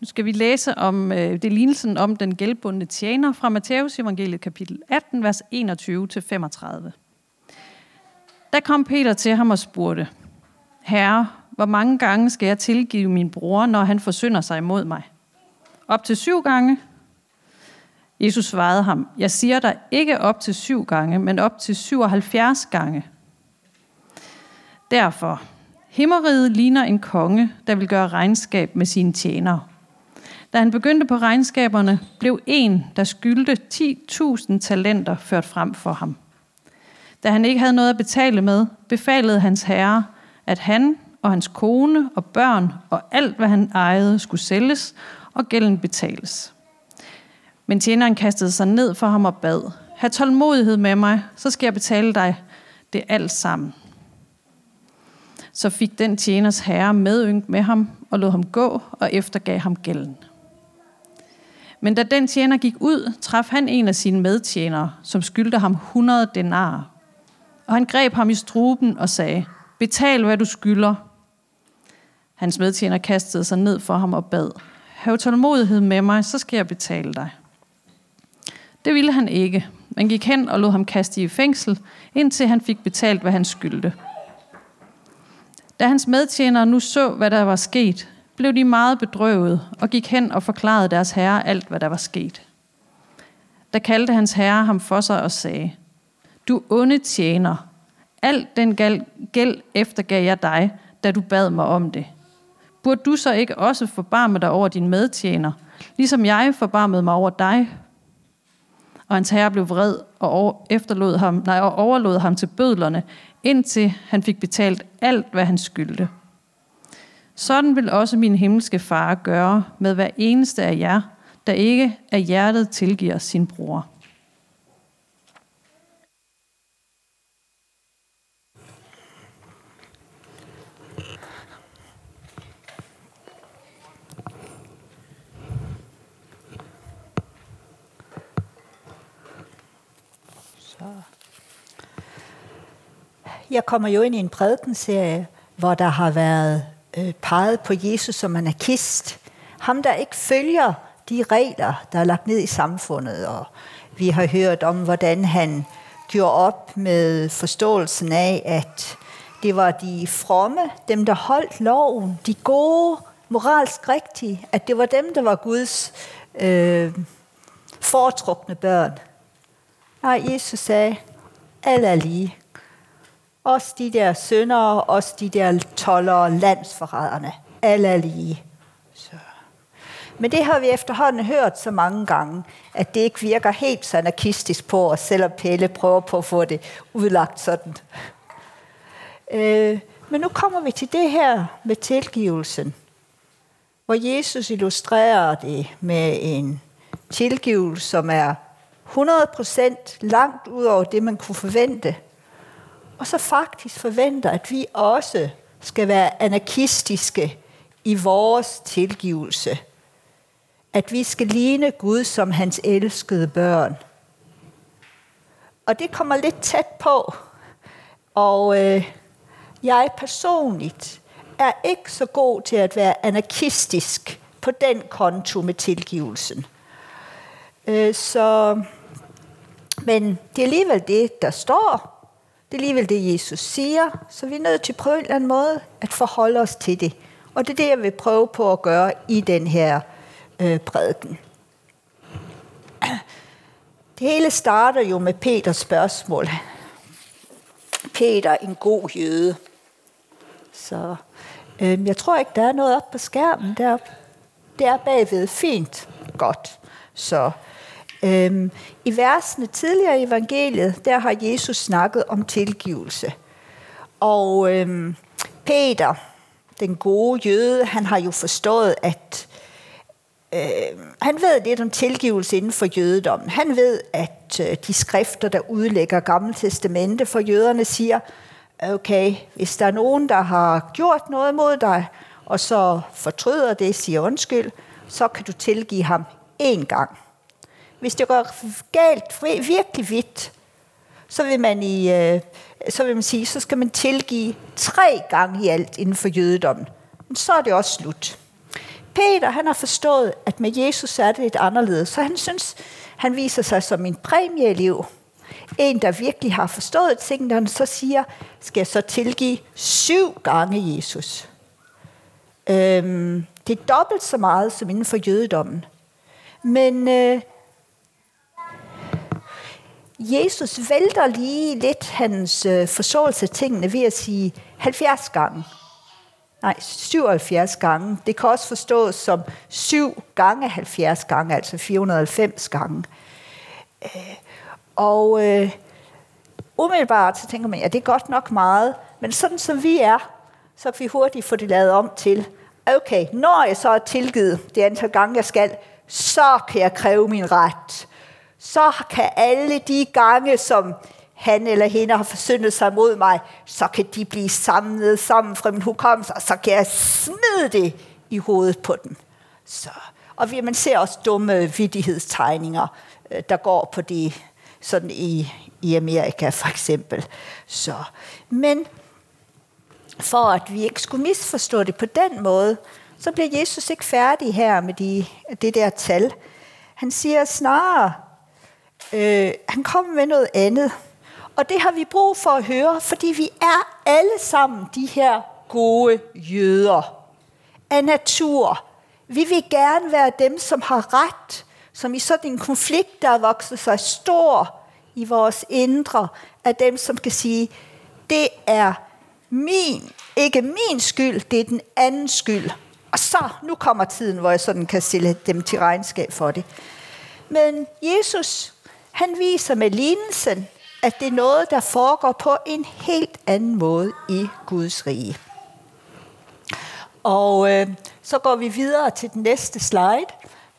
Nu skal vi læse om øh, det lignelsen om den gældbundne tjener fra Matthæus evangeliet kapitel 18, vers 21-35. Der kom Peter til ham og spurgte, Herre, hvor mange gange skal jeg tilgive min bror, når han forsynder sig imod mig? Op til syv gange? Jesus svarede ham, jeg siger dig ikke op til syv gange, men op til 77 gange. Derfor, himmeriget ligner en konge, der vil gøre regnskab med sine tjenere. Da han begyndte på regnskaberne, blev en, der skyldte 10.000 talenter, ført frem for ham. Da han ikke havde noget at betale med, befalede hans herre, at han og hans kone og børn og alt, hvad han ejede, skulle sælges og gælden betales. Men tjeneren kastede sig ned for ham og bad, Ha' tålmodighed med mig, så skal jeg betale dig det alt sammen. Så fik den tjeners herre medynk med ham og lod ham gå og eftergav ham gælden. Men da den tjener gik ud, traf han en af sine medtjenere, som skyldte ham 100 denarer. Og han greb ham i struben og sagde, betal hvad du skylder. Hans medtjener kastede sig ned for ham og bad, hav tålmodighed med mig, så skal jeg betale dig. Det ville han ikke, men gik hen og lod ham kaste i fængsel, indtil han fik betalt, hvad han skyldte. Da hans medtjenere nu så, hvad der var sket, blev de meget bedrøvet og gik hen og forklarede deres herre alt, hvad der var sket. Da kaldte hans herre ham for sig og sagde, Du onde tjener, alt den gæld eftergav jeg dig, da du bad mig om det. Burde du så ikke også forbarme dig over din medtjener, ligesom jeg forbarmede mig over dig? Og hans herre blev vred og efterlod ham, nej, og overlod ham til bødlerne, indtil han fik betalt alt, hvad han skyldte. Sådan vil også min himmelske far gøre med hver eneste af jer, der ikke af hjertet tilgiver sin bror. Jeg kommer jo ind i en prædikenserie, hvor der har været øh, peget på Jesus som anarkist. Ham, der ikke følger de regler, der er lagt ned i samfundet. Og vi har hørt om, hvordan han gjorde op med forståelsen af, at det var de fromme, dem der holdt loven, de gode, moralsk rigtige, at det var dem, der var Guds øh, foretrukne børn. Nej, Jesus sagde, alle er lige. Også de der syndere, også de der tollere, landsforræderne. Alle er lige. Så. Men det har vi efterhånden hørt så mange gange, at det ikke virker helt så anarkistisk på os, selvom Pelle prøver på at få det udlagt sådan. Øh, men nu kommer vi til det her med tilgivelsen, hvor Jesus illustrerer det med en tilgivelse, som er 100% langt ud over det, man kunne forvente – og så faktisk forventer, at vi også skal være anarkistiske i vores tilgivelse. At vi skal ligne Gud som hans elskede børn. Og det kommer lidt tæt på. Og øh, jeg personligt er ikke så god til at være anarkistisk på den konto med tilgivelsen. Øh, så, men det er alligevel det, der står, det er alligevel det, Jesus siger, så vi er nødt til på en eller anden måde at forholde os til det. Og det er det, jeg vil prøve på at gøre i den her øh, prædiken. Det hele starter jo med Peters spørgsmål. Peter, en god jøde. Så øh, jeg tror ikke, der er noget op på skærmen deroppe. Det er bagved fint. Godt. Så Øhm, I versene tidligere i evangeliet, der har Jesus snakket om tilgivelse. Og øhm, Peter, den gode jøde, han har jo forstået, at øh, han ved lidt om tilgivelse inden for jødedommen. Han ved, at øh, de skrifter, der udlægger Gamle Testamente for jøderne, siger, okay, hvis der er nogen, der har gjort noget mod dig, og så fortryder det, siger undskyld, så kan du tilgive ham én gang. Hvis det går galt, virkelig vidt, så vil man i, øh, så vil man sige, så skal man tilgive tre gange i alt inden for jødedommen. Men så er det også slut. Peter, han har forstået, at med Jesus er det lidt anderledes. Så han synes, han viser sig som en præmieelev. En, der virkelig har forstået tingene, han så siger, skal jeg så tilgive syv gange Jesus. Øhm, det er dobbelt så meget som inden for jødedommen. Men øh, Jesus vælter lige lidt hans øh, forståelse af tingene ved at sige 70 gange. Nej, 77 gange. Det kan også forstås som 7 gange 70 gange, altså 490 gange. Øh, og øh, umiddelbart så tænker man, ja, det er godt nok meget, men sådan som vi er, så kan vi hurtigt få det lavet om til, okay, når jeg så er tilgivet det antal gange, jeg skal, så kan jeg kræve min ret. Så kan alle de gange, som han eller hende har forsyndet sig mod mig, så kan de blive samlet sammen fra min hukommelse, og så kan jeg smide det i hovedet på dem. Så. Og man ser også dumme vidighedstegninger, øh, der går på det sådan i, i Amerika for eksempel. Så. Men for at vi ikke skulle misforstå det på den måde, så bliver Jesus ikke færdig her med de, det der tal. Han siger snarere, øh, han kommer med noget andet. Og det har vi brug for at høre, fordi vi er alle sammen de her gode jøder af natur. Vi vil gerne være dem, som har ret, som i sådan en konflikt, der er vokset sig stor i vores indre, er dem, som kan sige, det er min, ikke min skyld, det er den andens skyld. Og så, nu kommer tiden, hvor jeg sådan kan stille dem til regnskab for det. Men Jesus, han viser med lignelsen, at det er noget, der foregår på en helt anden måde i Guds rige. Og øh, så går vi videre til den næste slide.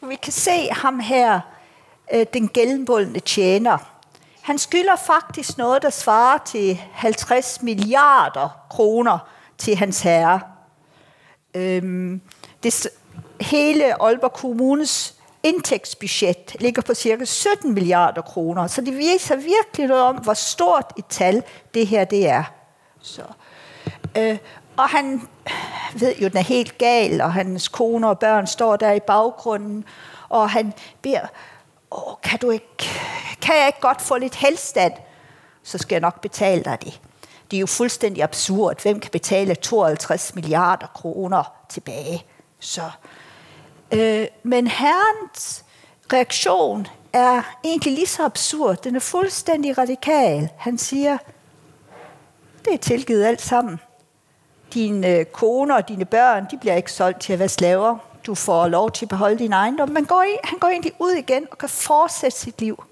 Vi kan se ham her, øh, den gennembullende tjener. Han skylder faktisk noget, der svarer til 50 milliarder kroner til hans herre. Øhm, det, hele Aalborg Kommunes indtægtsbudget ligger på cirka 17 milliarder kroner, så det viser virkelig noget om, hvor stort et tal det her det er. Så. Øh, og han ved jo, den er helt gal, og hans kone og børn står der i baggrunden, og han beder, Åh, kan, du ikke, kan jeg ikke godt få lidt helstand? Så skal jeg nok betale dig det. Det er jo fuldstændig absurd. Hvem kan betale 52 milliarder kroner tilbage? Så, øh, men herrens reaktion er egentlig lige så absurd. Den er fuldstændig radikal. Han siger, det er tilgivet alt sammen. Dine øh, koner og dine børn, de bliver ikke solgt til at være slaver. Du får lov til at beholde din ejendom. Men går i, han går egentlig ud igen og kan fortsætte sit liv.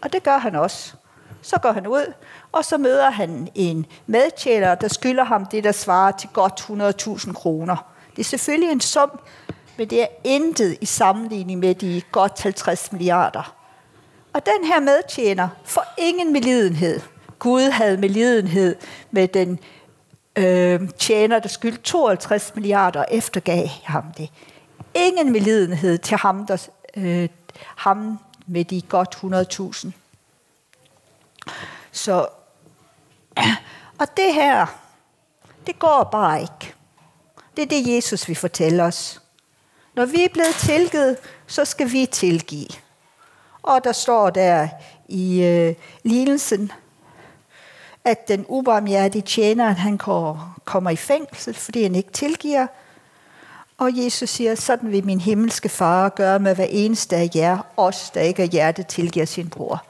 Og det gør han også. Så går han ud, og så møder han en medtjener, der skylder ham det, der svarer til godt 100.000 kroner. Det er selvfølgelig en sum, men det er intet i sammenligning med de godt 50 milliarder. Og den her medtjener får ingen melidenhed. Gud havde melidenhed med den øh, tjener, der skyldte 52 milliarder, og eftergav ham det. Ingen melidenhed til ham, der, øh, ham med de godt 100.000. Så, og det her, det går bare ikke. Det er det, Jesus vil fortælle os. Når vi er blevet tilgivet, så skal vi tilgive. Og der står der i øh, lignelsen, at den ubarmhjertige tjener, han kommer i fængsel, fordi han ikke tilgiver. Og Jesus siger, sådan vil min himmelske far gøre med hver eneste af jer, os der ikke er hjertet tilgiver sin bror.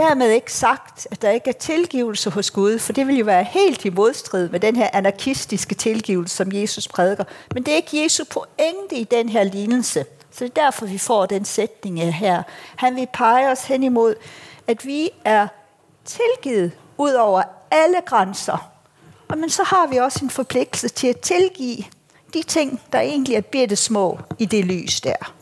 Dermed ikke sagt, at der ikke er tilgivelse hos Gud, for det vil jo være helt i modstrid med den her anarkistiske tilgivelse, som Jesus prædiker. Men det er ikke Jesu pointe i den her lignelse. Så det er derfor, vi får den sætning her. Han vil pege os hen imod, at vi er tilgivet ud over alle grænser. Og men så har vi også en forpligtelse til at tilgive de ting, der egentlig er bitte små i det lys der.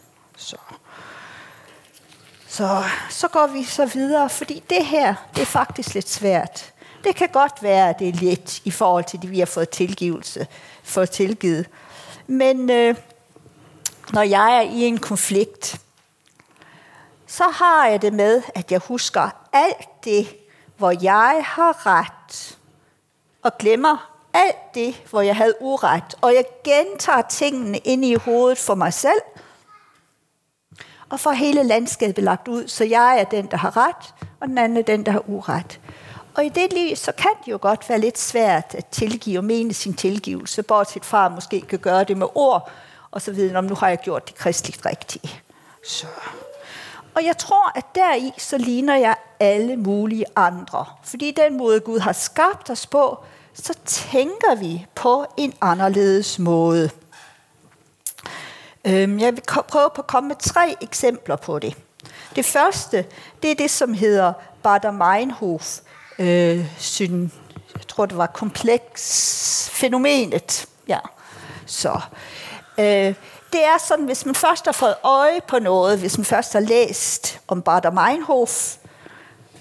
Så. Så, går vi så videre, fordi det her, det er faktisk lidt svært. Det kan godt være, at det er let i forhold til det, vi har fået tilgivelse, fået tilgivet. Men øh, når jeg er i en konflikt, så har jeg det med, at jeg husker alt det, hvor jeg har ret, og glemmer alt det, hvor jeg havde uret, og jeg gentager tingene ind i hovedet for mig selv, og får hele landskabet lagt ud, så jeg er den, der har ret, og den anden er den, der har uret. Og i det liv, så kan det jo godt være lidt svært at tilgive og mene sin tilgivelse, bortset fra at måske kan gøre det med ord, og så videre, om nu har jeg gjort det kristeligt rigtige. Så. Og jeg tror, at deri så ligner jeg alle mulige andre. Fordi den måde, Gud har skabt os på, så tænker vi på en anderledes måde. Øhm, jeg vil prøve på at komme med tre eksempler på det. Det første, det er det, som hedder Bader Meinhof, øh, syn, jeg tror det var kompleks fænomenet. Ja. Så, øh, det er sådan, hvis man først har fået øje på noget, hvis man først har læst om Bader Meinhof,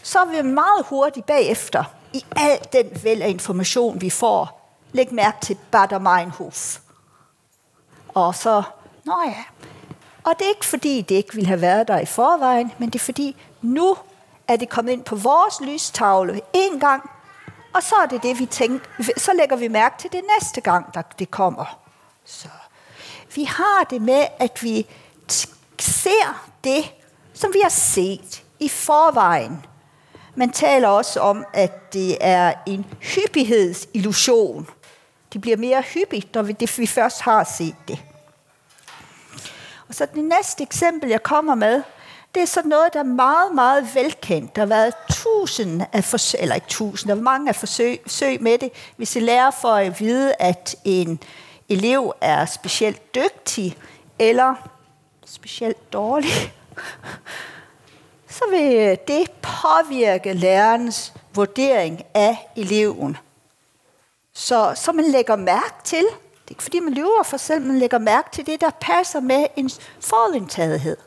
så vil vi meget hurtigt bagefter, i al den væld af information, vi får, lægge mærke til Bader Meinhof. Og så, nå ja. Og det er ikke fordi, det ikke ville have været der i forvejen, men det er fordi, nu er det kommet ind på vores lystavle en gang, og så er det det, vi tænker, så lægger vi mærke til det næste gang, der det kommer. Så vi har det med, at vi ser det, som vi har set i forvejen. Man taler også om, at det er en hyppighedsillusion. Det bliver mere hyppigt, når vi, det, vi først har set det. Og så det næste eksempel, jeg kommer med, det er sådan noget, der er meget, meget velkendt. Der har været tusind af forsøg, eller ikke tusind, der er mange af forsøg, forsøg med det. Hvis I lærer for at vide, at en elev er specielt dygtig eller specielt dårlig, så vil det påvirke lærernes vurdering af eleven. Så, så man lægger mærke til, det er ikke fordi man lyver for selv, man lægger mærke til det, der passer med en forudindtagethed.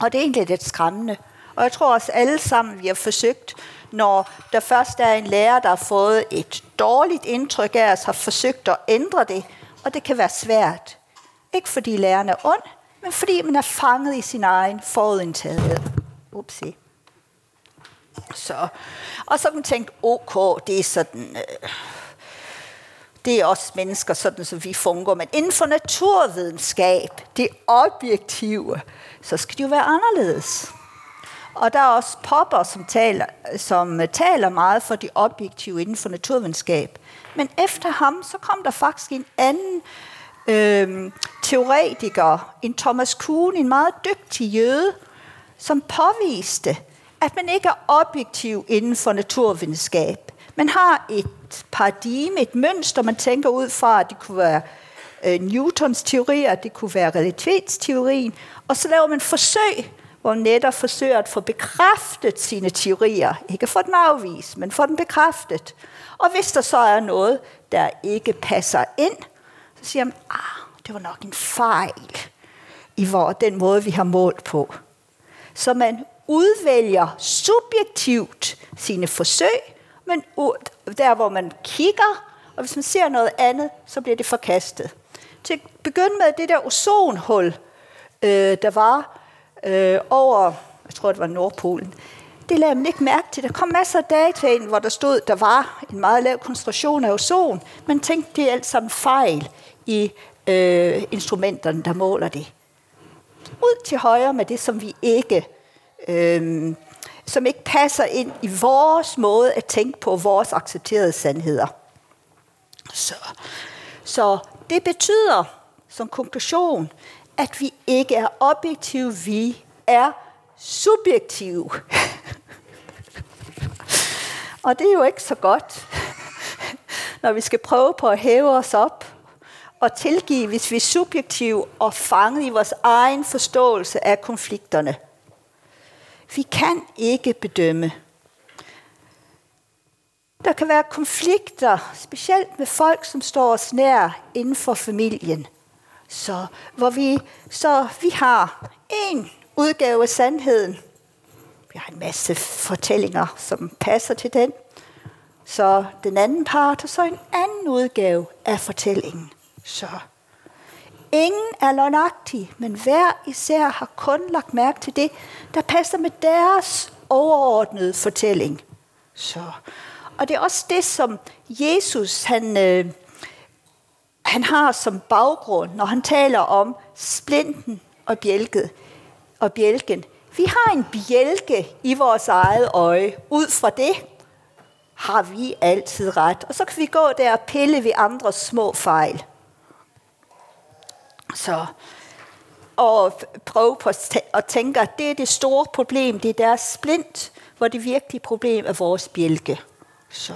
Og det er egentlig lidt skræmmende. Og jeg tror også alle sammen, vi har forsøgt, når der først er en lærer, der har fået et dårligt indtryk af os, har forsøgt at ændre det, og det kan være svært. Ikke fordi læreren er ond, men fordi man er fanget i sin egen forudindtagethed. Upsi. Så, og så kan man tænke, okay, det er sådan, øh, det er også mennesker, sådan som vi fungerer, men inden for naturvidenskab, det objektive, så skal det jo være anderledes. Og der er også Popper, som taler, som øh, taler meget for det objektive inden for naturvidenskab. Men efter ham, så kom der faktisk en anden øh, teoretiker, en Thomas Kuhn, en meget dygtig jøde, som påviste, at man ikke er objektiv inden for naturvidenskab. Man har et paradigme, et mønster, man tænker ud fra, at det kunne være øh, Newtons teorier, det kunne være relativitetsteorien, og så laver man forsøg, hvor man netop forsøger at få bekræftet sine teorier. Ikke få den afvist, men få den bekræftet. Og hvis der så er noget, der ikke passer ind, så siger man, ah, det var nok en fejl i hvor, den måde, vi har målt på. Så man udvælger subjektivt sine forsøg, men der hvor man kigger, og hvis man ser noget andet, så bliver det forkastet. Til at begynde med det der ozonhul, øh, der var øh, over, jeg tror det var Nordpolen, det lagde man ikke mærke til. Der kom masser af data ind, hvor der stod, der var en meget lav koncentration af ozon. Man tænkte, det er alt sammen fejl i øh, instrumenterne, der måler det. Ud til højre med det, som vi ikke, øh, som ikke passer ind i vores måde at tænke på vores accepterede sandheder. Så, så det betyder som konklusion, at vi ikke er objektive, vi er subjektive. Og det er jo ikke så godt, når vi skal prøve på at hæve os op og tilgive, hvis vi er subjektive og fanget i vores egen forståelse af konflikterne. Vi kan ikke bedømme. Der kan være konflikter, specielt med folk, som står os nær inden for familien. Så, hvor vi, så vi har en udgave af sandheden. Vi har en masse fortællinger, som passer til den. Så den anden part, og så en anden udgave af fortællingen. Så ingen er løgnagtig, men hver især har kun lagt mærke til det, der passer med deres overordnede fortælling. Så, Og det er også det, som Jesus han, øh, han har som baggrund, når han taler om splinten og bjælket og bjælken. Vi har en bjælke i vores eget øje. Ud fra det har vi altid ret. Og så kan vi gå der og pille ved andres små fejl. Så, og prøve på at tænke, at det er det store problem. Det er deres splint, hvor det virkelige problem er vores bjælke. Så.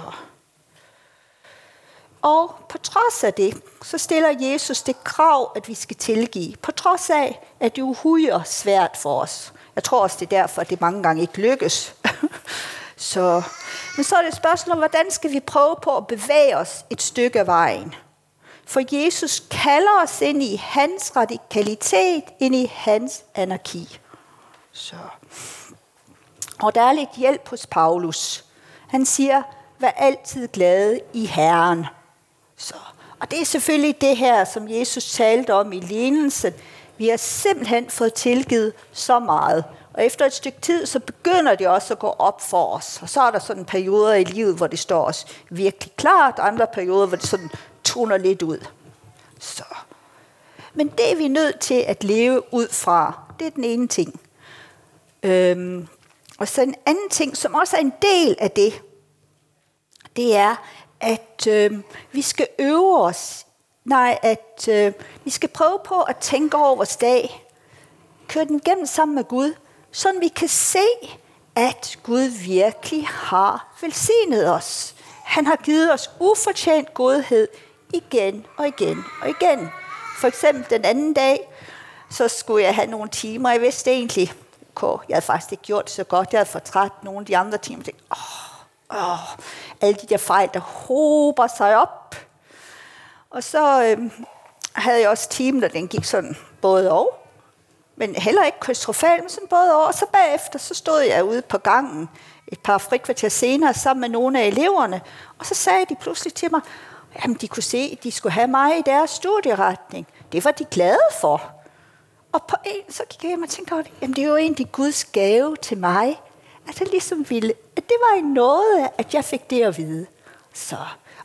Og på trods af det, så stiller Jesus det krav, at vi skal tilgive. På trods af, at det er uhyre svært for os. Jeg tror også, det er derfor, at det mange gange ikke lykkes. så, men så er det et spørgsmål om, hvordan skal vi prøve på at bevæge os et stykke af vejen? For Jesus kalder os ind i hans radikalitet, ind i hans anarki. Så. Og der er lidt hjælp hos Paulus. Han siger, vær altid glade i Herren. Så. Og det er selvfølgelig det her, som Jesus talte om i lignelsen. Vi har simpelthen fået tilgivet så meget. Og efter et stykke tid, så begynder det også at gå op for os. Og så er der sådan perioder i livet, hvor det står os virkelig klart, andre perioder, hvor det sådan toner lidt ud. Så. Men det er vi nødt til at leve ud fra. Det er den ene ting. Øhm, og så en anden ting, som også er en del af det, det er, at øh, vi skal øve os. Nej, at øh, vi skal prøve på at tænke over vores dag. Køre den gennem sammen med Gud, så vi kan se, at Gud virkelig har velsignet os. Han har givet os ufortjent godhed igen og igen og igen. For eksempel den anden dag, så skulle jeg have nogle timer. Jeg vidste egentlig, okay, jeg havde faktisk ikke gjort det så godt. Jeg havde fortræt nogle af de andre timer. Jeg tænkte, åh, åh, alle de der fejl, der hober sig op. Og så øh, havde jeg også timen, der den gik sådan både og. Men heller ikke katastrofalt, men sådan både og. Og så bagefter, så stod jeg ude på gangen et par frikvarter senere sammen med nogle af eleverne. Og så sagde de pludselig til mig, jamen de kunne se, at de skulle have mig i deres studieretning. Det var de glade for. Og på en, så gik jeg hjem og tænkte, jamen det er jo egentlig Guds gave til mig, at han ligesom ville, at det var en noget, at jeg fik det at vide. Så.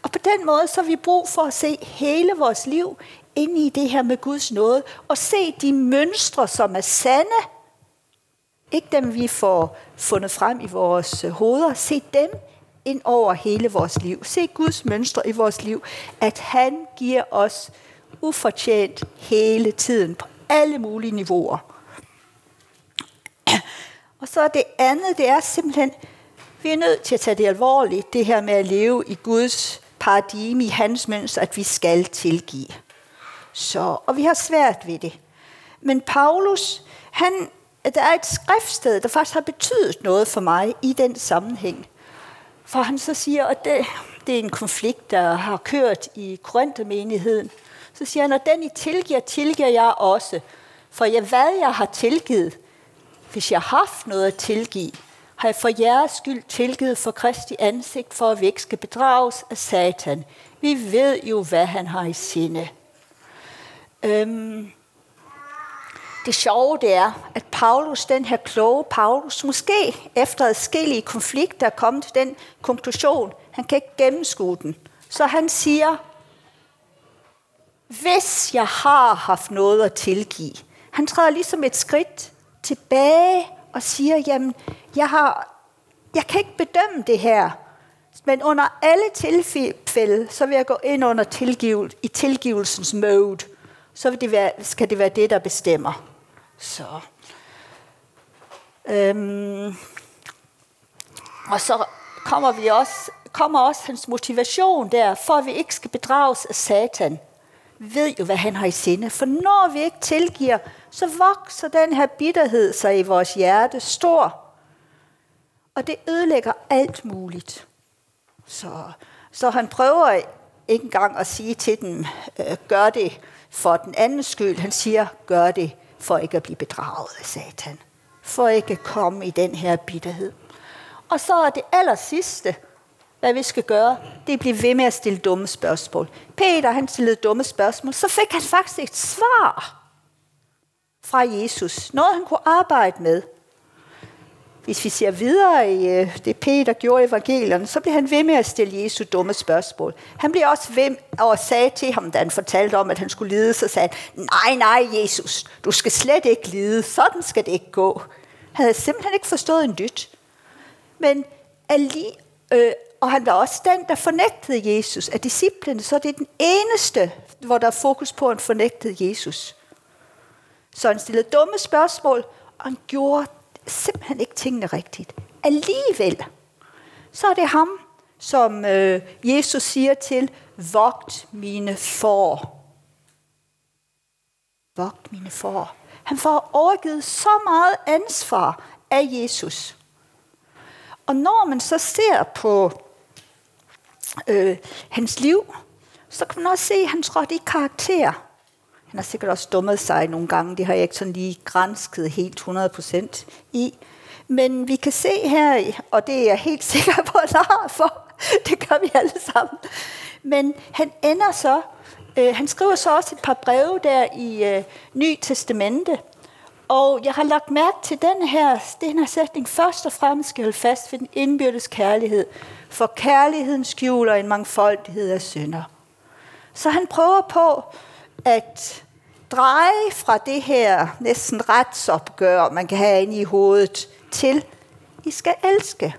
Og på den måde, så har vi brug for at se hele vores liv ind i det her med Guds nåde, og se de mønstre, som er sande, ikke dem, vi får fundet frem i vores hoveder, se dem ind over hele vores liv. Se Guds mønstre i vores liv, at han giver os ufortjent hele tiden på alle mulige niveauer. Og så det andet, det er simpelthen, vi er nødt til at tage det alvorligt, det her med at leve i Guds paradigme, i hans mønster, at vi skal tilgive. Så, og vi har svært ved det. Men Paulus, han, der er et skriftsted, der faktisk har betydet noget for mig i den sammenhæng. For han så siger, at det, det er en konflikt, der har kørt i Korinthermenigheden. Så siger han, at den I tilgiver, tilgiver jeg også. For jeg, hvad jeg har tilgivet, hvis jeg har haft noget at tilgive, har jeg for jeres skyld tilgivet for Kristi ansigt, for at vi ikke skal bedrages af Satan. Vi ved jo, hvad han har i sinde. Øhm, det sjove det er, at Paulus, den her kloge Paulus, måske efter adskillige konflikter er kommet til den konklusion, han kan ikke gennemskue den. Så han siger, hvis jeg har haft noget at tilgive, han træder ligesom et skridt tilbage og siger, jamen, jeg, har, jeg kan ikke bedømme det her, men under alle tilfælde, så vil jeg gå ind under tilgivel, i tilgivelsens mode. Så vil det være, skal det være det, der bestemmer. Så. Øhm. Og så kommer, vi også, kommer også hans motivation der, for at vi ikke skal bedrages af Satan. Vi ved jo, hvad han har i sinde. For når vi ikke tilgiver, så vokser den her bitterhed sig i vores hjerte stor. Og det ødelægger alt muligt. Så, så han prøver ikke engang at sige til dem, øh, gør det for den anden skyld. Han siger, gør det for ikke at blive bedraget af Satan. For ikke at komme i den her bitterhed. Og så er det aller sidste, hvad vi skal gøre, det er at blive ved med at stille dumme spørgsmål. Peter, han stillede dumme spørgsmål, så fik han faktisk et svar fra Jesus. Noget, han kunne arbejde med hvis vi ser videre i øh, det Peter gjorde i evangelierne, så bliver han ved med at stille Jesu dumme spørgsmål. Han bliver også ved og sagde til ham, da han fortalte om, at han skulle lide, så sagde han, nej, nej, Jesus, du skal slet ikke lide, sådan skal det ikke gå. Han havde simpelthen ikke forstået en dyt. Men alli, øh, og han var også den, der fornægtede Jesus af disciplene, så det er den eneste, hvor der er fokus på, at han fornægtede Jesus. Så han stillede dumme spørgsmål, og han gjorde simpelthen ikke tingene rigtigt. Alligevel, så er det ham, som øh, Jesus siger til, vogt mine får. Vogt mine får. Han får overgivet så meget ansvar af Jesus. Og når man så ser på øh, hans liv, så kan man også se, at han trådte i karakter. Han har sikkert også dummet sig nogle gange, det har jeg ikke sådan lige grænsket helt 100% i. Men vi kan se her, og det er jeg helt sikker på, at for, det gør vi alle sammen. Men han ender så, øh, han skriver så også et par breve der i øh, Ny Testamente, og jeg har lagt mærke til den her, den her sætning, først og fremmest skal holde fast ved den indbyrdes kærlighed, for kærligheden skjuler en mangfoldighed af synder. Så han prøver på at dreje fra det her næsten retsopgør, man kan have inde i hovedet, til, I skal elske.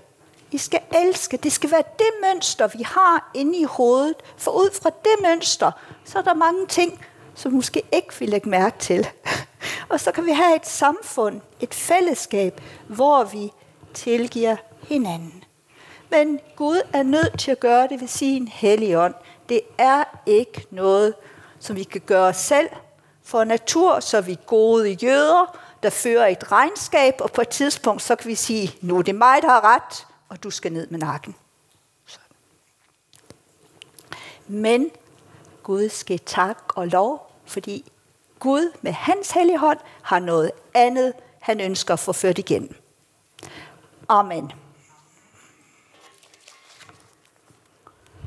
I skal elske. Det skal være det mønster, vi har inde i hovedet. For ud fra det mønster, så er der mange ting, som måske ikke vil lægge mærke til. Og så kan vi have et samfund, et fællesskab, hvor vi tilgiver hinanden. Men Gud er nødt til at gøre det ved sin hellige ånd. Det er ikke noget, som vi kan gøre selv. For natur, så er vi gode jøder, der fører et regnskab, og på et tidspunkt, så kan vi sige, nu er det mig, der har ret, og du skal ned med nakken. Men Gud skal tak og lov, fordi Gud med hans hellige hånd har noget andet, han ønsker at få ført igennem. Amen.